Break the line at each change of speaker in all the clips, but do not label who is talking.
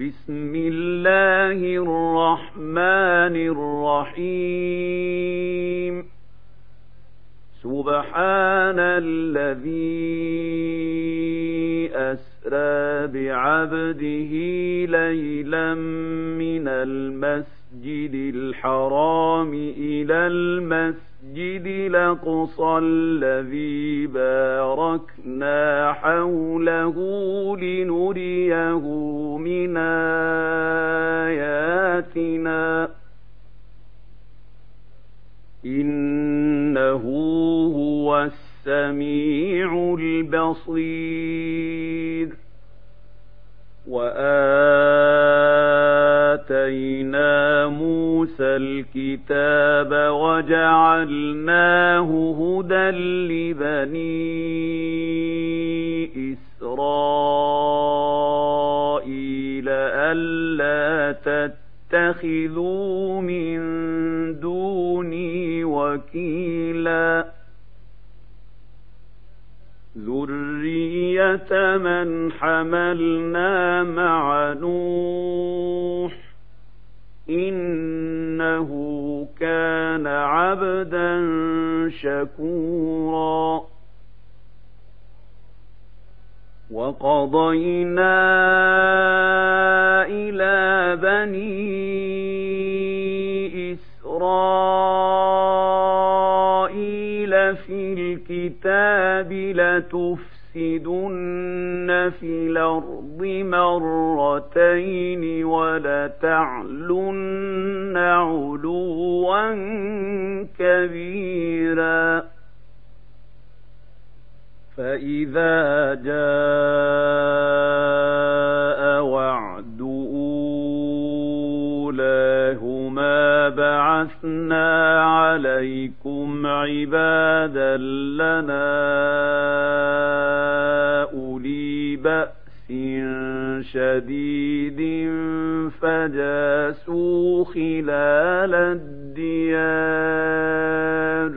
بسم الله الرحمن الرحيم سبحان الذي أسرى بعبده ليلا من المسجد الحرام إلى المسجد الْمَسْجِدِ الْأَقْصَى الَّذِي بَارَكْنَا حَوْلَهُ لِنُرِيَهُ مِنْ آيَاتِنَا إِنَّهُ هُوَ السَّمِيعُ الْبَصِيرُ وآتينا موسى الكتاب وجعلناه هدى لبني إسرائيل ألا تتخذوا من دوني وكيلاً ذرية من حملنا مع نوح إنه كان عبدا شكورا وقضينا إلى بني لتفسدن في الأرض مرتين ولتعلن علوا كبيرا فإذا جاء بعثنا عليكم عبادا لنا أولي بأس شديد فجاسوا خلال الديار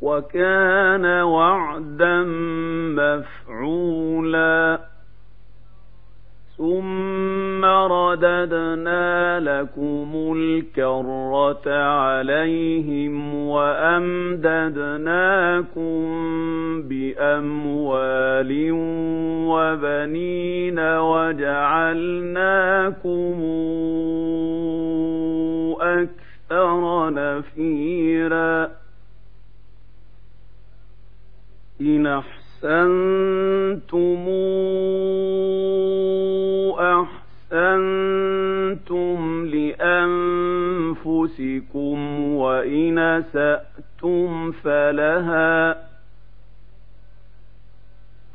وكان وعدا مفتوحا رددنا لكم الكرة عليهم وأمددناكم بأموال وبنين وجعلناكم أكثر نفيرا إن أحسنتم أنفسكم وإن سأتم فلها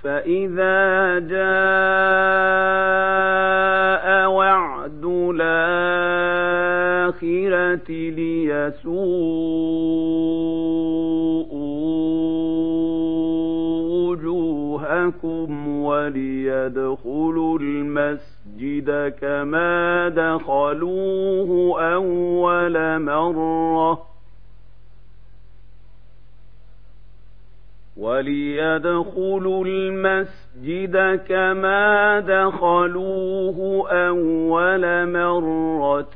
فإذا جاء وعد الآخرة ليسوء وجوهكم وليدخلوا المسجد مسجدك كما دخلوه أول مرة وليدخلوا المسجد كما دخلوه أول مرة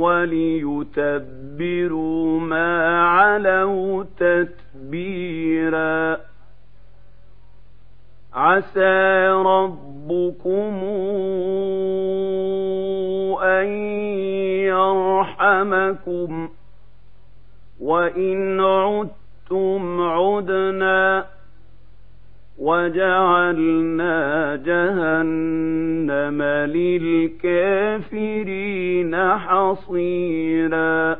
وليتبروا ما علوا تتبيرا عسى رب رَبُّكُمْ أَن يَرْحَمَكُمْ وَإِنْ عُدْتُمْ عُدْنَا وَجَعَلْنَا جَهَنَّمَ لِلْكَافِرِينَ حَصِيرًا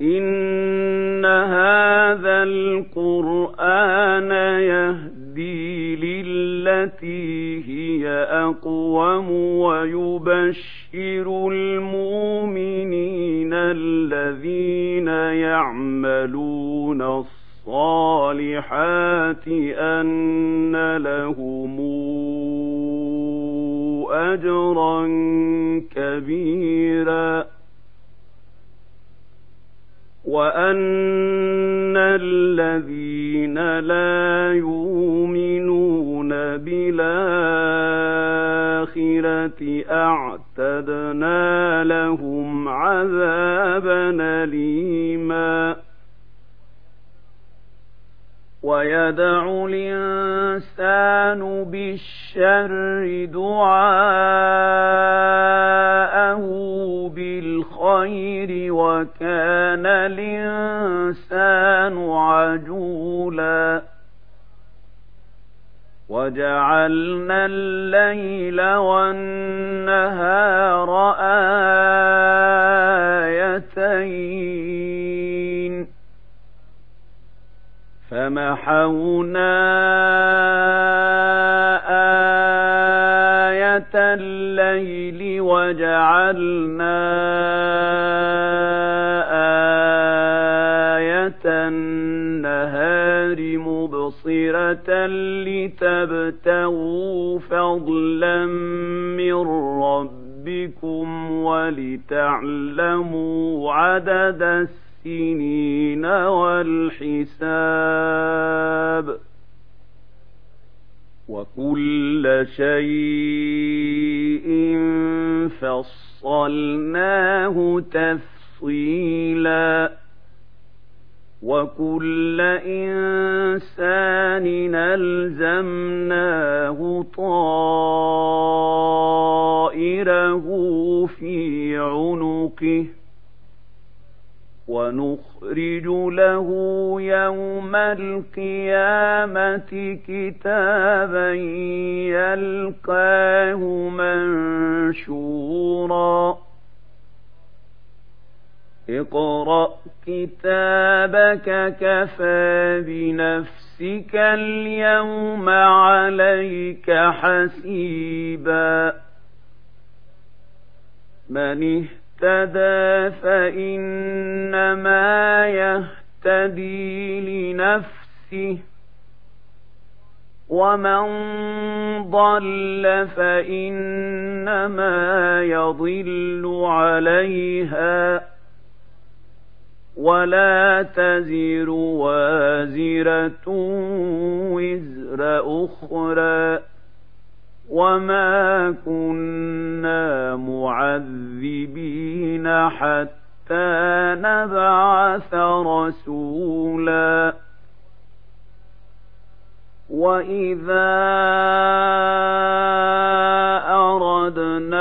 إِنَّ هَذَا الْقُرْآنَ يَهْدِي التي هي أقوم ويبشر المؤمنين الذين يعملون الصالحات أن لهم أجرا كبيرا وأن الذين لا يؤمنون بالآخرة أعتدنا لهم عذابا أليما ويدعو الإنسان بالشر دعاءه بالخير وكان الإنسان عجولاً وجعلنا الليل والنهار آيتين فمحونا آية الليل وجعلنا مغفرة لتبتغوا فضلا من ربكم ولتعلموا عدد السنين والحساب وكل شيء فصلناه تفصيلاً وكل إنسان ألزمناه طائره في عنقه ونخرج له يوم القيامة كتابا يلقاه منشورا اقرأ كتابك كفى بنفسك اليوم عليك حسيبا من اهتدى فإنما يهتدي لنفسه ومن ضل فإنما يضل عليها ولا تزر وازرة وزر أخرى وما كنا معذبين حتى نبعث رسولا وإذا أردنا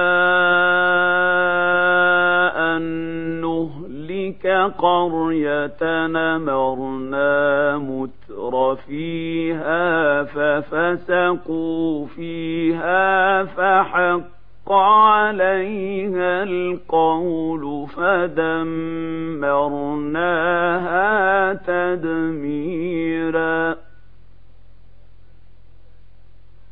قرية نمرنا متر فيها ففسقوا فيها فحق عليها القول فدمرناها تدميراً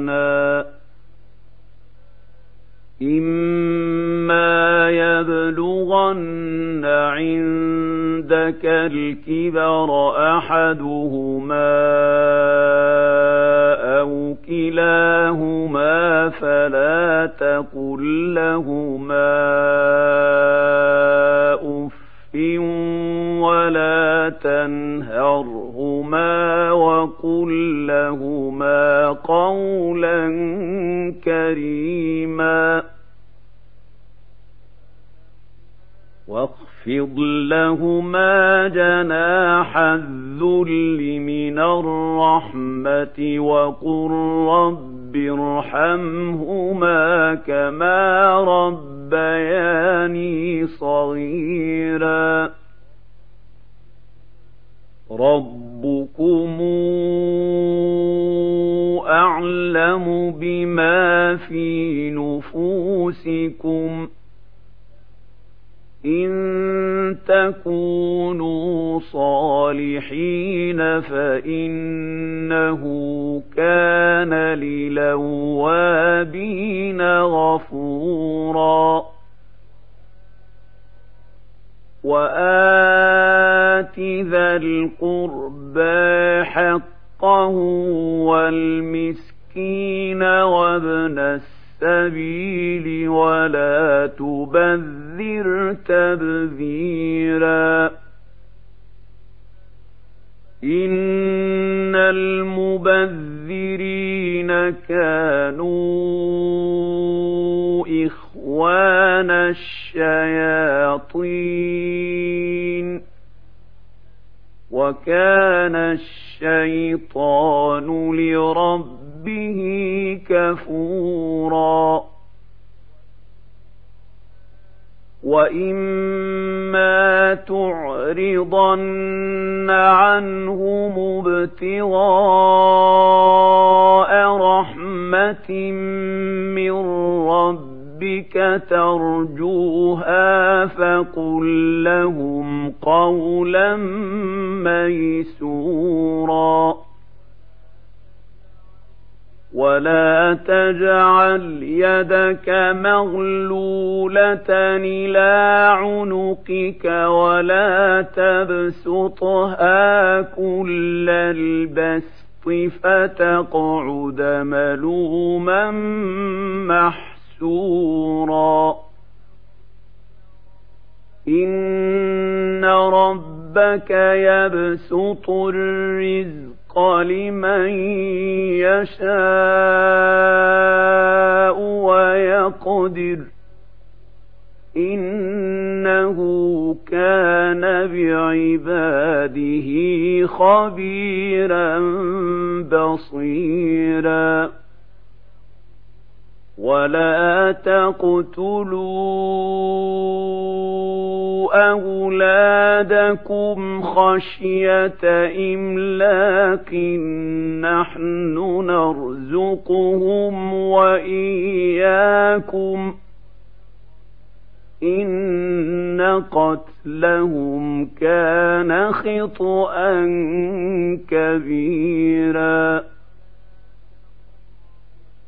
لنا إما يبلغن عندك الكبر أحدهما أو كلاهما فلا تقل لهما أف ولا تنهر وَقُل لَّهُمَا قَوْلًا كَرِيمًا واخفض لهما جناح الذل من الرحمة وقل رب ارحمهما كما ربياني صغيرا رب رَبُّكُمْ أَعْلَمُ بِمَا فِي نُفُوسِكُمْ إِن تَكُونُوا صَالِحِينَ فَإِنَّهُ كَانَ للوابين غَفُورًا وآل ذَا الْقُرْبَى حَقَّهُ وَالْمِسْكِينَ وَابْنَ السَّبِيلِ وَلَا تُبَذِّرْ تَبْذِيرًا إِنَّ الْمُبَذِّرِينَ كَانُوا إِخْوَانَ الشَّيَاطِينِ وكان الشيطان لربه كفورا واما تعرضن عنهم ابتغاء رحمه من ربك ربك ترجوها فقل لهم قولا ميسورا ولا تجعل يدك مغلولة إلى عنقك ولا تبسطها كل البسط فتقعد ملوما محسورا دحورا إن ربك يبسط الرزق لمن يشاء ويقدر إنه كان بعباده خبيرا بصيراً ولا تقتلوا أولادكم خشية إملاق نحن نرزقهم وإياكم إن قتلهم كان خطأ كبيراً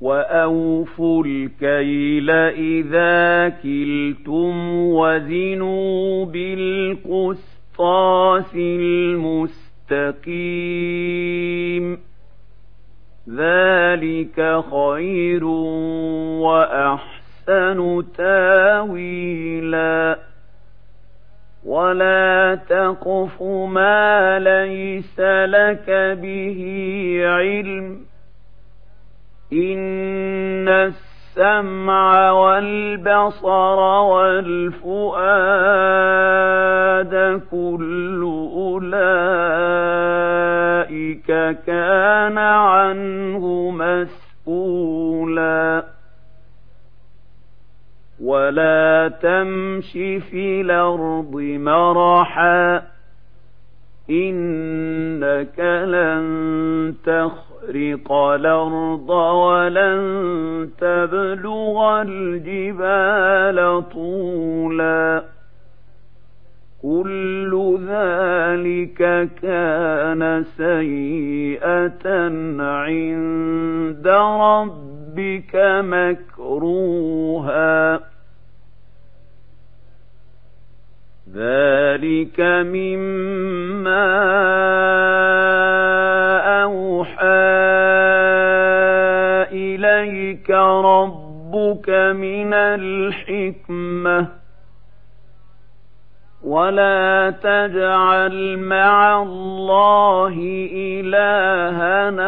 وأوفوا الكيل إذا كلتم وزنوا بالقسطاس المستقيم ذلك خير وأحسن تاويلا ولا تقف ما ليس لك به علم إن السمع والبصر والفؤاد كل أولئك كان عنه مسؤولا ولا تمش في الأرض مرحا إنك لن تخ تخرق الأرض ولن تبلغ الجبال طولا كل ذلك كان سيئة عند ربك مكروها ذلك مما ذلك ربك من الحكمة ولا تجعل مع الله إلهنا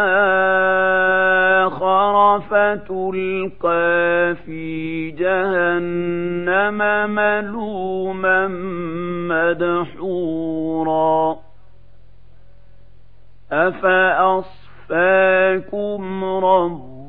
آخر فتلقى في جهنم ملوما مدحورا أفأصفاكم رب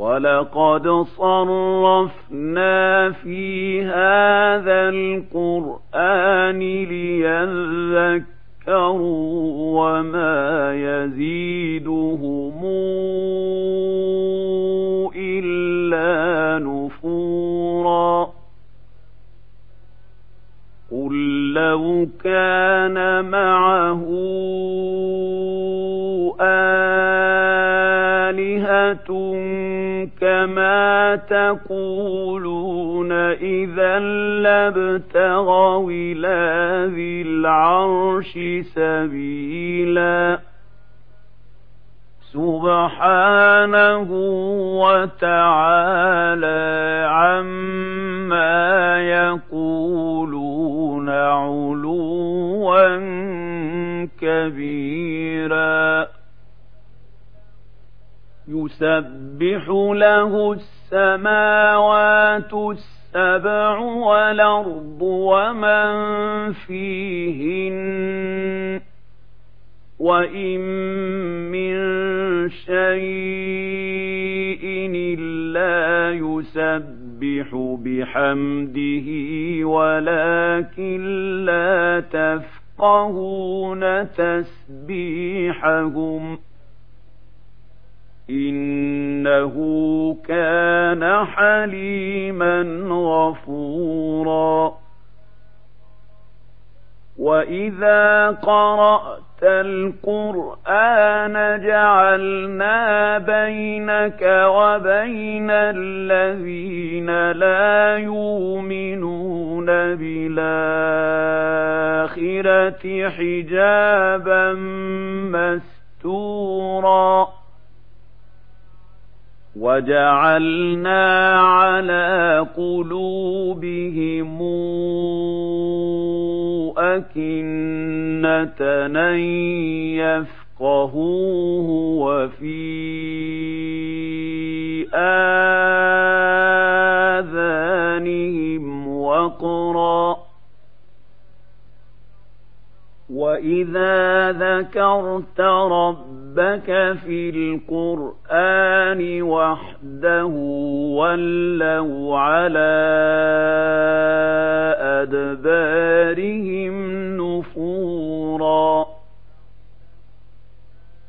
وَلَقَدْ صَرَّفْنَا فِي هَذَا الْقُرْآنِ لِيَذَّكَّرُوا وَمَا يَزِيدُهُمْ إِلَّا نُفُورًا قُل لَّوْ كَانَ مَعَهُ كما تقولون إذا لابتغوا إلى ذي العرش سبيلا سبحانه وتعالى عما يقولون علوا كبيرا يسبح تسبح له السماوات السبع والأرض ومن فيهن وإن من شيء إلا يسبح بحمده ولكن لا تفقهون تسبيحهم ۖ إِنَّهُ كَانَ حَلِيمًا غَفُورًا وَإِذَا قَرَأْتَ الْقُرْآنَ جَعَلْنَا بَيْنَكَ وَبَيْنَ الَّذِينَ لَا يُؤْمِنُونَ بِالْآخِرَةِ حِجَابًا مَسْتُورًا وجعلنا على قلوبهم أكنة أن يفقهوه وفي آذانهم وقرا وإذا ذكرت رب ربك في القرآن وحده ولوا على أدبارهم نفورا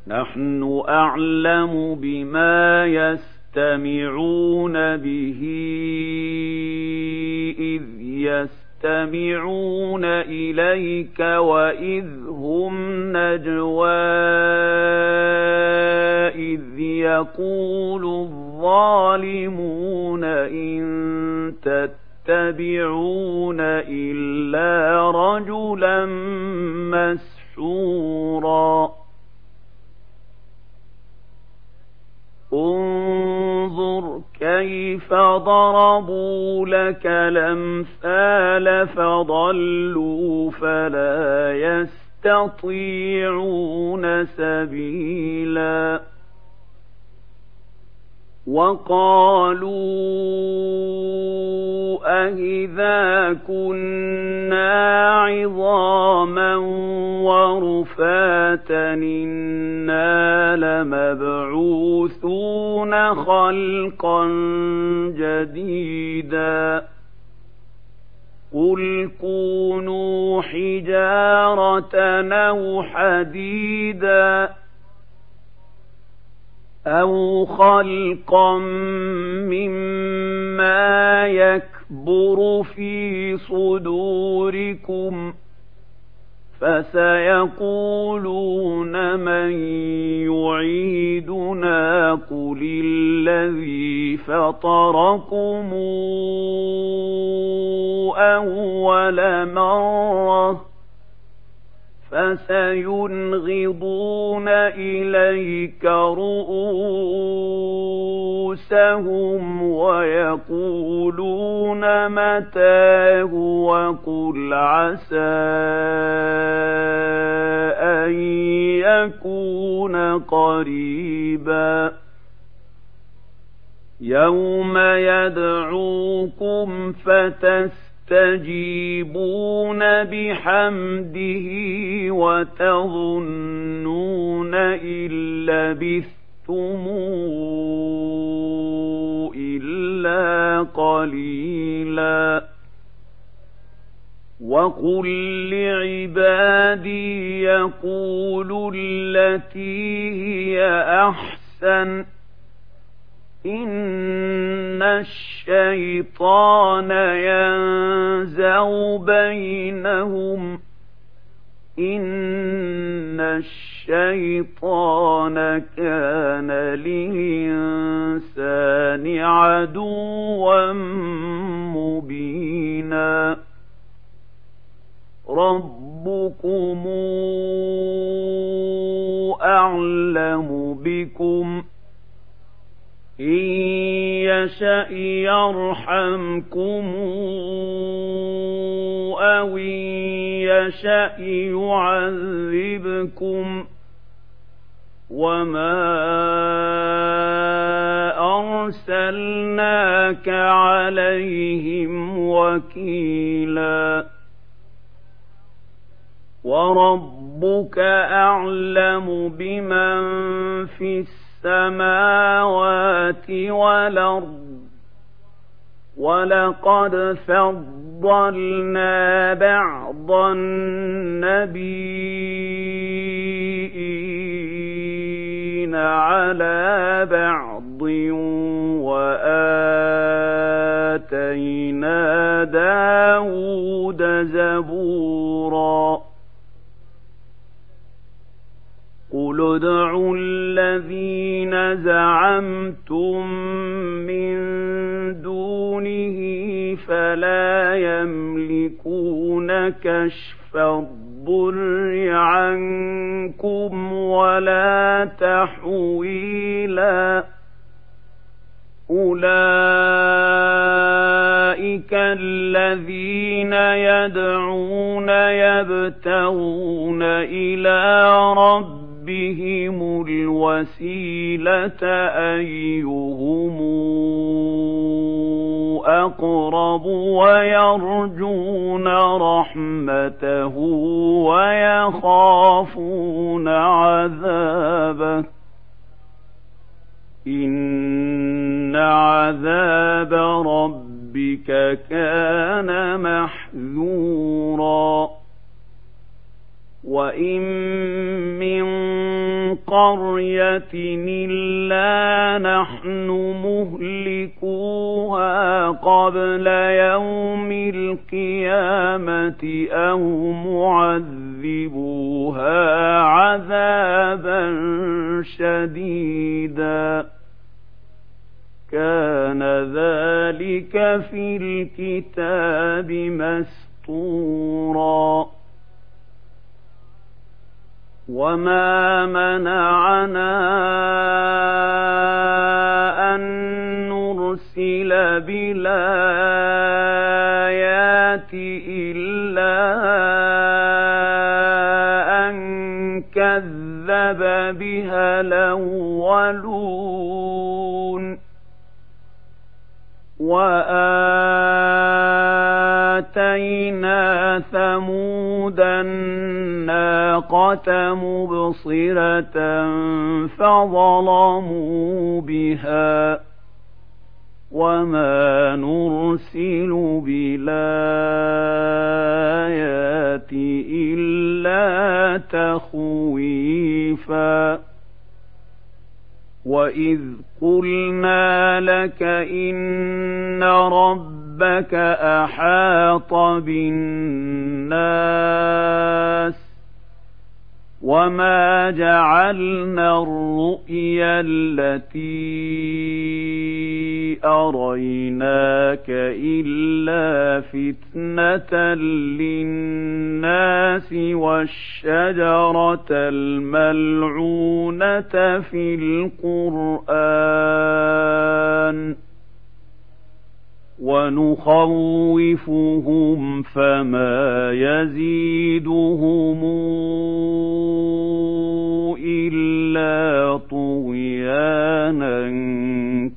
نحن أعلم بما يستمعون به إذ يستمعون يستمعون إليك وإذ هم نجوى إذ يقول الظالمون إن تتبعون إلا رجلا مسحورا انظر كيف ضربوا لك الأمثال فضلوا فلا يستطيعون سبيلاً وقالوا أَإِذَا كنا عظاما ورفاتا إنا لمبعوثون خلقا جديدا قل كونوا حجارة أو حديداً أَوْ خَلْقًا مِّمَّا يَكْبُرُ فِي صُدُورِكُمْ فَسَيَقُولُونَ مَن يُعِيدُنَا قُلِ الَّذِي فَطَرَكُمْ أَوَّلَ مَرَّةٍ فسينغضون إليك رؤوسهم ويقولون متى هو قل عسى أن يكون قريباً يوم يدعوكم فتس تستجيبون بحمده وتظنون إن لبثتم إلا قليلا وقل لعبادي يقولوا التي هي أحسن إن الشيطان ينزغ بينهم إن الشيطان كان للإنسان عدوا مبينا ربكم أعلم بكم إن يشأ يرحمكم أو إن يشأ يعذبكم وما أرسلناك عليهم وكيلا وربك أعلم بمن في السماء السماوات والأرض ولقد فضلنا بعض النبيين على بعض وآتينا داود زبوراً قل ادعوا الذين زعمتم من دونه فلا يملكون كشف الضر عنكم ولا تحويلا أولئك الذين يدعون يبتغون إلى رب بهم الوسيلة أيهم أقرب ويرجون رحمته ويخافون عذابه إن عذاب ربك كان محذوراً وَإِن مِّن قَرْيَةٍ إِلَّا نَحْنُ مُهْلِكُوهَا قَبْلَ يَوْمِ الْقِيَامَةِ أَوْ مُعَذِّبُوهَا عَذَابًا شَدِيدًا كَانَ ذَلِكَ فِي الْكِتَابِ مَسْطُورًا وما منعنا أن نرسل بالآيات إلا أن كذب بها الأولون وآل اتينا ثمود الناقه مبصره فظلموا بها وما نرسل بالايات الا تخويفا واذ قلنا لك ان رب ربك أحاط بالناس وما جعلنا الرؤيا التي أريناك إلا فتنة للناس والشجرة الملعونة في القرآن ونخوفهم فما يزيدهم إلا طغيانا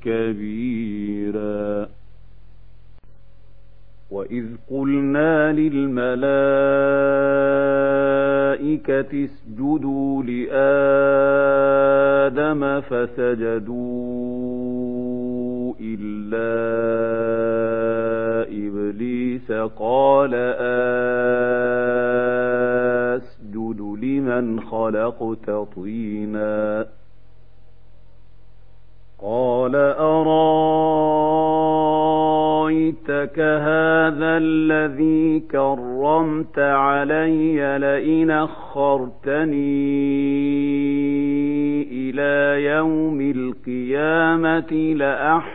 كبيرا وإذ قلنا للملائكة اسجدوا لآدم فسجدوا إلا إبليس قال أسجد لمن خلقت طينا قال أرايتك هذا الذي كرمت علي لئن أخرتني إلى يوم القيامة لأحب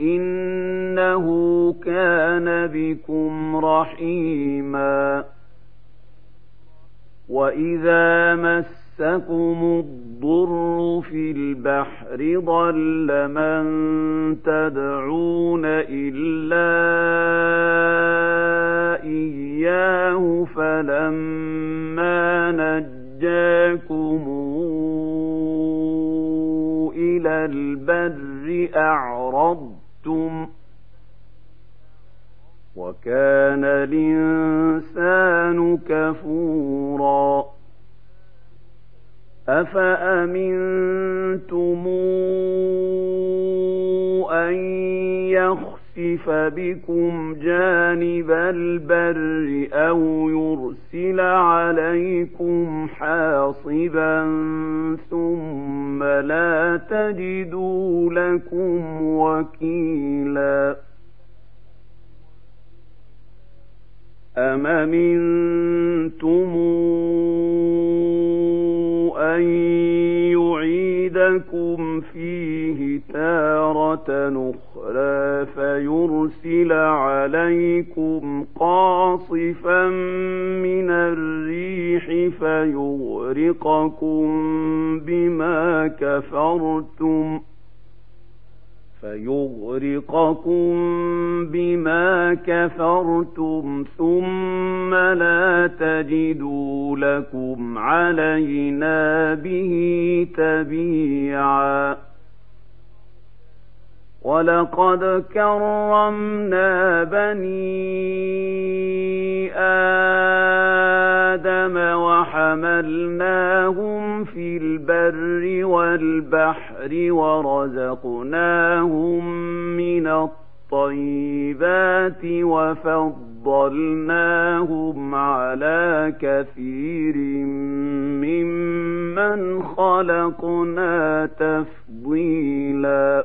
إنه كان بكم رحيما وإذا مسكم الضر في البحر ضل من تدعون إلا إياه فلما نجاكم إلى البر أعرض شئتم وكان الإنسان كفورا أفأمنتم أن يخفوا يخسف بكم جانب البر أو يرسل عليكم حاصبا ثم لا تجدوا لكم وكيلا أم منتم أن يعيدكم ليذيقكم بما كفرتم فيغرقكم بما كفرتم ثم لا تجدوا لكم علينا به تبيعا ولقد كرمنا بني آدَمَ وَحَمَلْنَاهُمْ فِي الْبَرِّ وَالْبَحْرِ وَرَزَقْنَاهُم مِّنَ الطَّيِّبَاتِ وَفَضَّلْنَاهُمْ عَلَىٰ كَثِيرٍ مِّمَّنْ خَلَقْنَا تَفْضِيلًا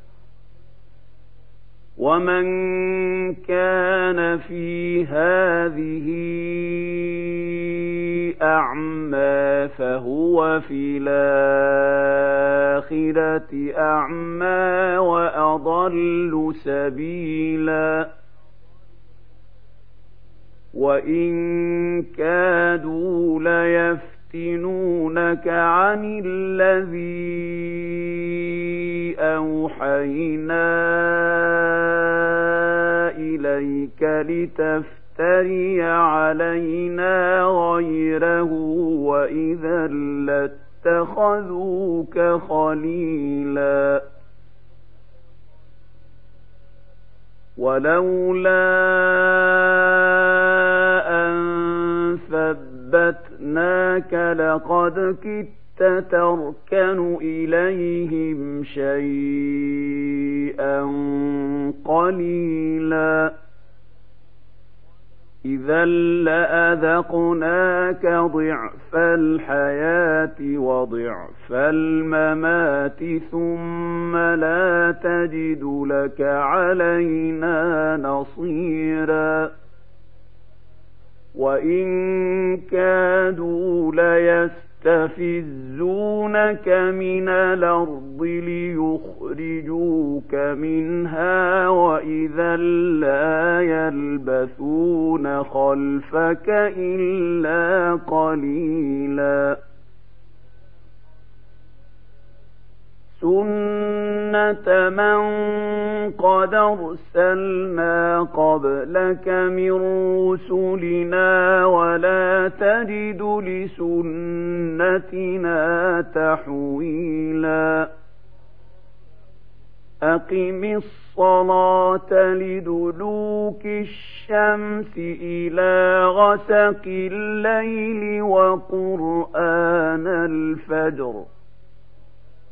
ومن كان في هذه أعمى فهو في الآخرة أعمى وأضل سبيلا وإن كادوا ليفتنونك عن الذين أوحينا إليك لتفتري علينا غيره وإذا لاتخذوك خليلا ولولا أن ثبتناك لقد كدت تركن إليهم شيئا قليلا إذا لأذقناك ضعف الحياة وضعف الممات ثم لا تجد لك علينا نصيراً وإن كادوا ليستطيعون يستفزونك من الأرض ليخرجوك منها وإذا لا يلبثون خلفك إلا قليلا سنة من قد أرسلنا قبلك من رسلنا ولا تجد لسنتنا تحويلا أقم الصلاة لدلوك الشمس إلى غسق الليل وقرآن الفجر ۖ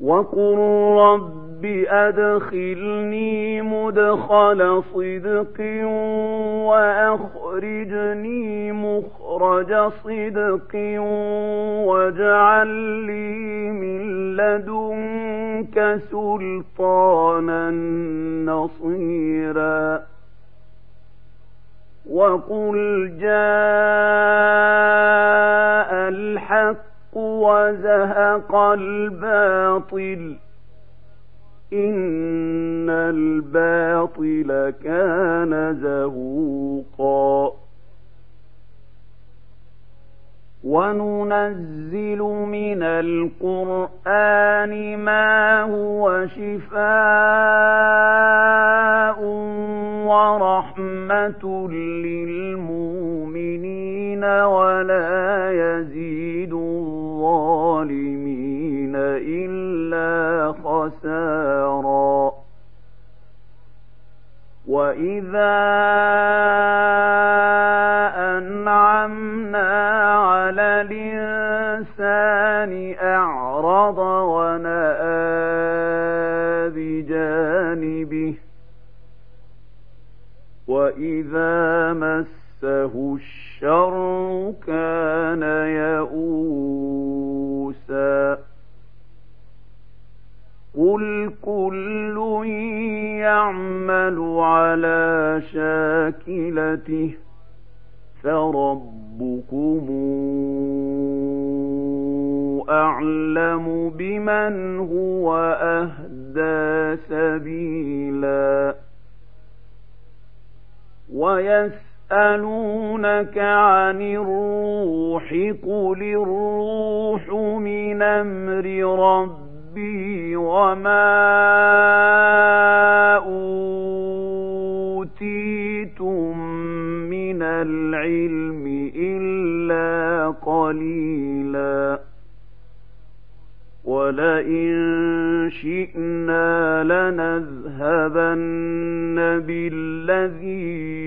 وقل رب أدخلني مدخل صدق وأخرجني مخرج صدق واجعل لي من لدنك سلطانا نصيرا وقل جاء الحق وزهق الباطل إن الباطل كان زهوقا وننزل من القرآن ما هو شفاء ورحمة للمؤمنين ولا يزيد الظالمين إلا خسارا وإذا أنعمنا على الإنسان أعرض ونأى بجانبه وإذا مس مسه الشر كان يئوسا قل كل يعمل على شاكلته فربكم أعلم بمن هو أهدى سبيلا ويس يسألونك عن الروح قل الروح من أمر ربي وما أوتيتم من العلم إلا قليلا ولئن شئنا لنذهبن بالذي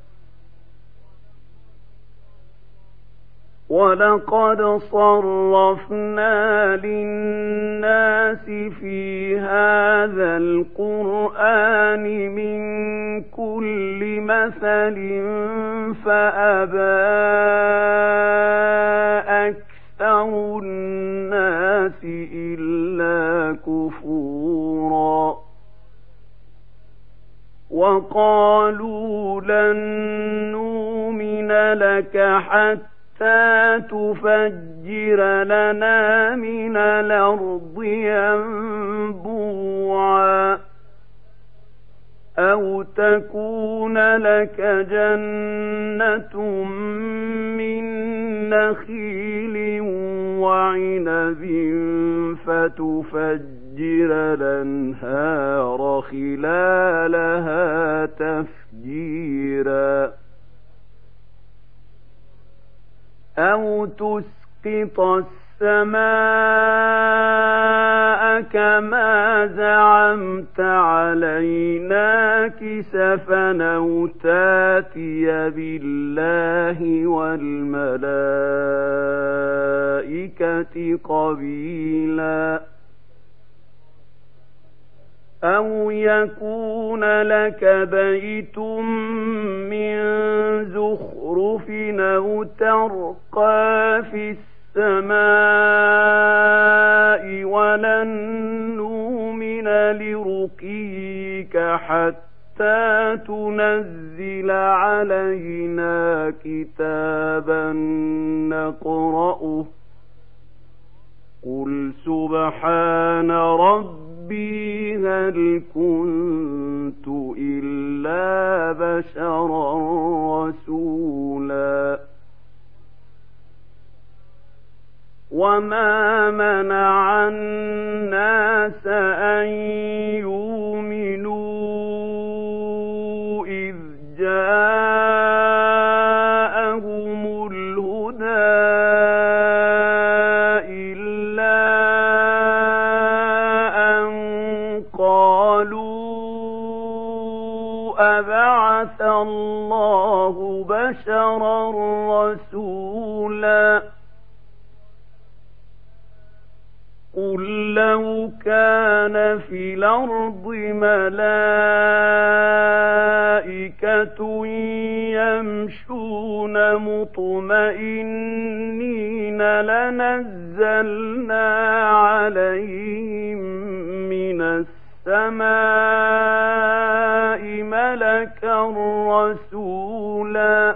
ولقد صرفنا للناس في هذا القرآن من كل مثل فأبى أكثر الناس إلا كفورا وقالوا لن نؤمن لك حتى تفجر لنا من الأرض ينبوعا أو تكون لك جنة من نخيل وعنب فتفجر الأنهار خلالها تفجر أو تسقط السماء كما زعمت علينا كسفا أو تاتي بالله والملائكة قبيلاً أو يكون لك بيت من زخرف أو ترقى في السماء ولن نؤمن لرقيك حتى تنزل علينا كتابا نقرأه قل سبحان ربي بشر كنت إلا بشرا رسولا وما منع الناس أن يؤمنوا نارا الرسول قل لو كان في الارض ملائكه يمشون مطمئنين لنزلنا عليهم من السماء ملكا رسولا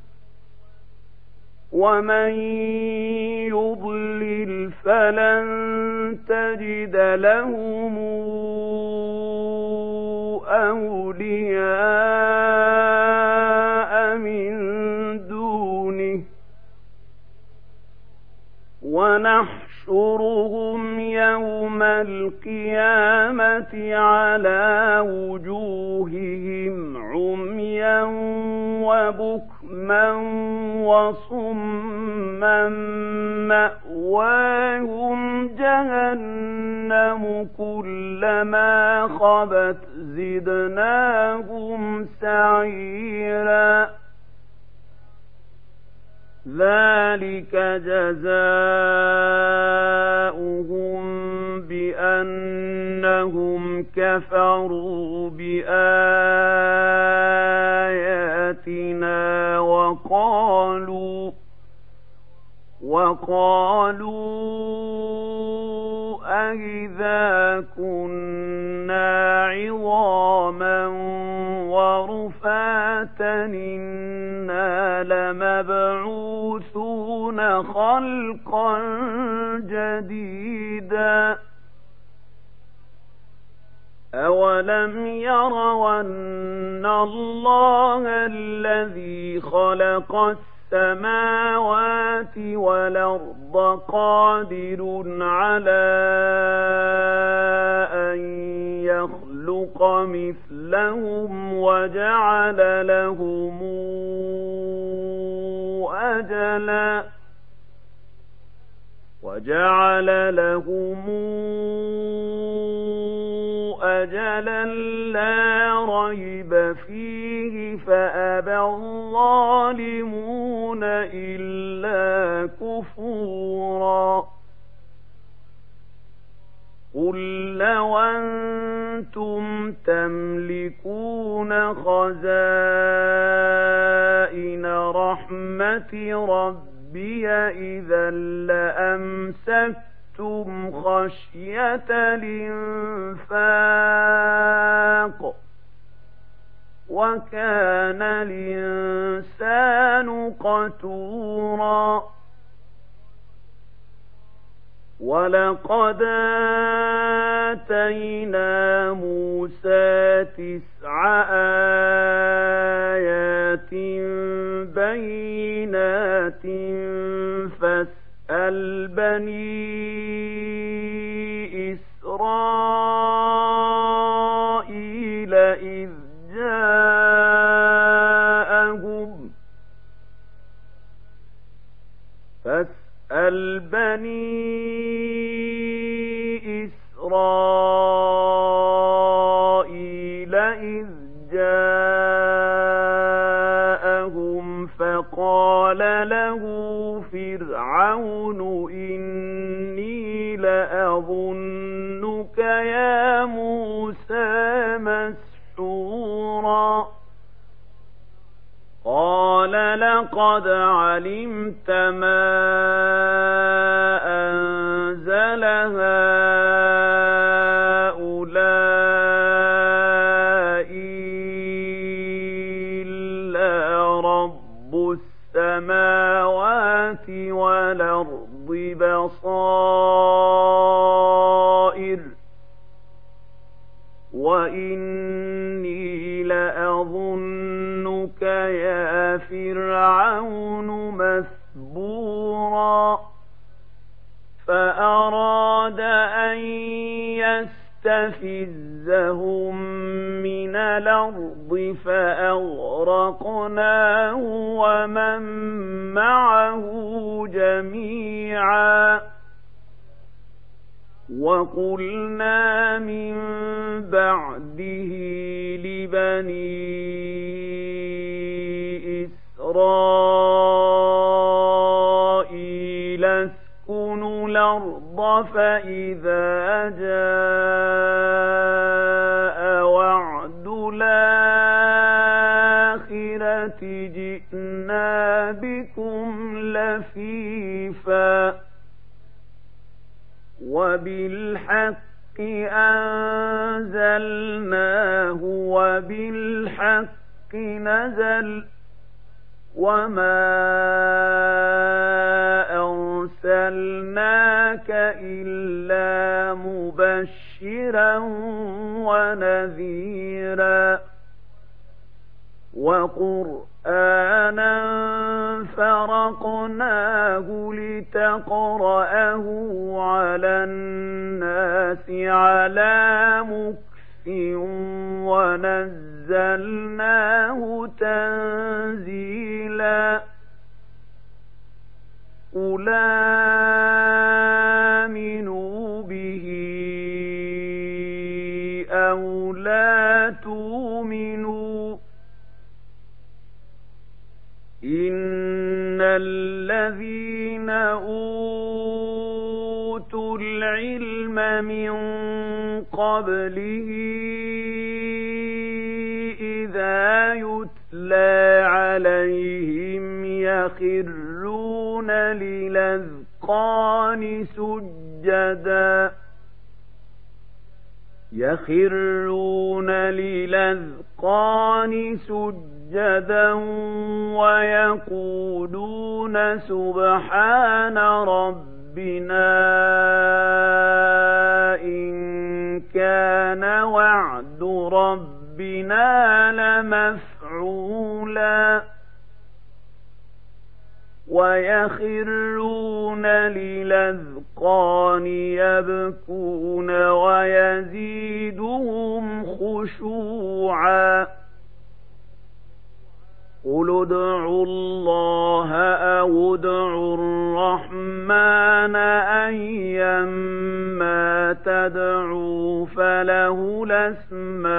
ومن يضلل فلن تجد لهم أولياء من دونه ونحشرهم يوم القيامة على وجوههم عميا وبكرا بكما وصما مأواهم جهنم كلما خبت زدناهم سعيرا ذلك جزاؤهم بأنهم كفروا بآياتنا وقالوا وقالوا أَإِذَا كُنَّا عِظَامًا وَرُفَاتًا إِنَّا لَمَبْعُوثُونَ خَلْقًا جَدِيدًا أَوَلَمْ يَرَوْا أَنَّ اللَّهَ الَّذِي خَلَقَ السماوات والأرض قادر على أن يخلق مثلهم وجعل لهم أجلا وجعل لهم أجلا أجلا لا ريب فيه فأبى الظالمون إلا كفورا قل لو أنتم تملكون خزائن رحمة ربي إذا لأمسكتم خفتم خشية الإنفاق وكان الإنسان قتورا ولقد آتينا موسى تسع آيات بينات فاستقر اسْرَائِيلَ بكم لفيفا وبالحق أنزلناه وبالحق نزل وما أرسلناك إلا مبشرا ونذيرا وقرآن قرآنا فرقناه لتقرأه على الناس على مكس ونزلناه تنزيلا قل آمنوا به مِنْ قَبْلِهِ إِذَا يُتْلَى عَلَيْهِمْ يَخِرُّونَ لِلْأَذْقَانِ سُجَّدًا يَخِرُّونَ لِلْأَذْقَانِ سُجَّدًا وَيَقُولُونَ سُبْحَانَ رَبِّنَا ربنا لمفعولا ويخرون للأذقان يبكون ويزيدهم خشوعا قل ادعوا الله أو ادعوا الرحمن أيما تدعوا فله الأسماء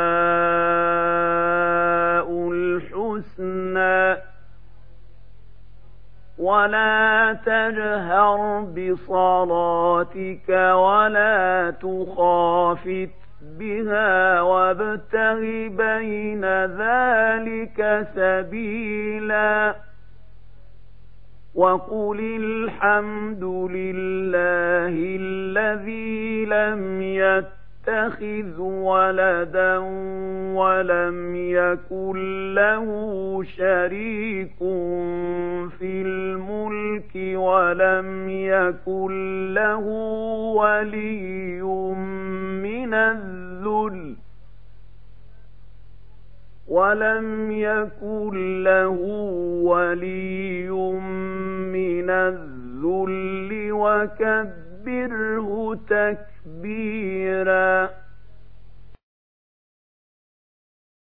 الحسنى ولا تجهر بصلاتك ولا تخافت بها وابتغ بين ذلك سبيلا وقل الحمد لله الذي لم يتق يتخذ ولدا ولم يكن له شريك في الملك ولم يكن له ولي من الذل ولم يكن له ولي من الذل وكذب وكبره تكبيرا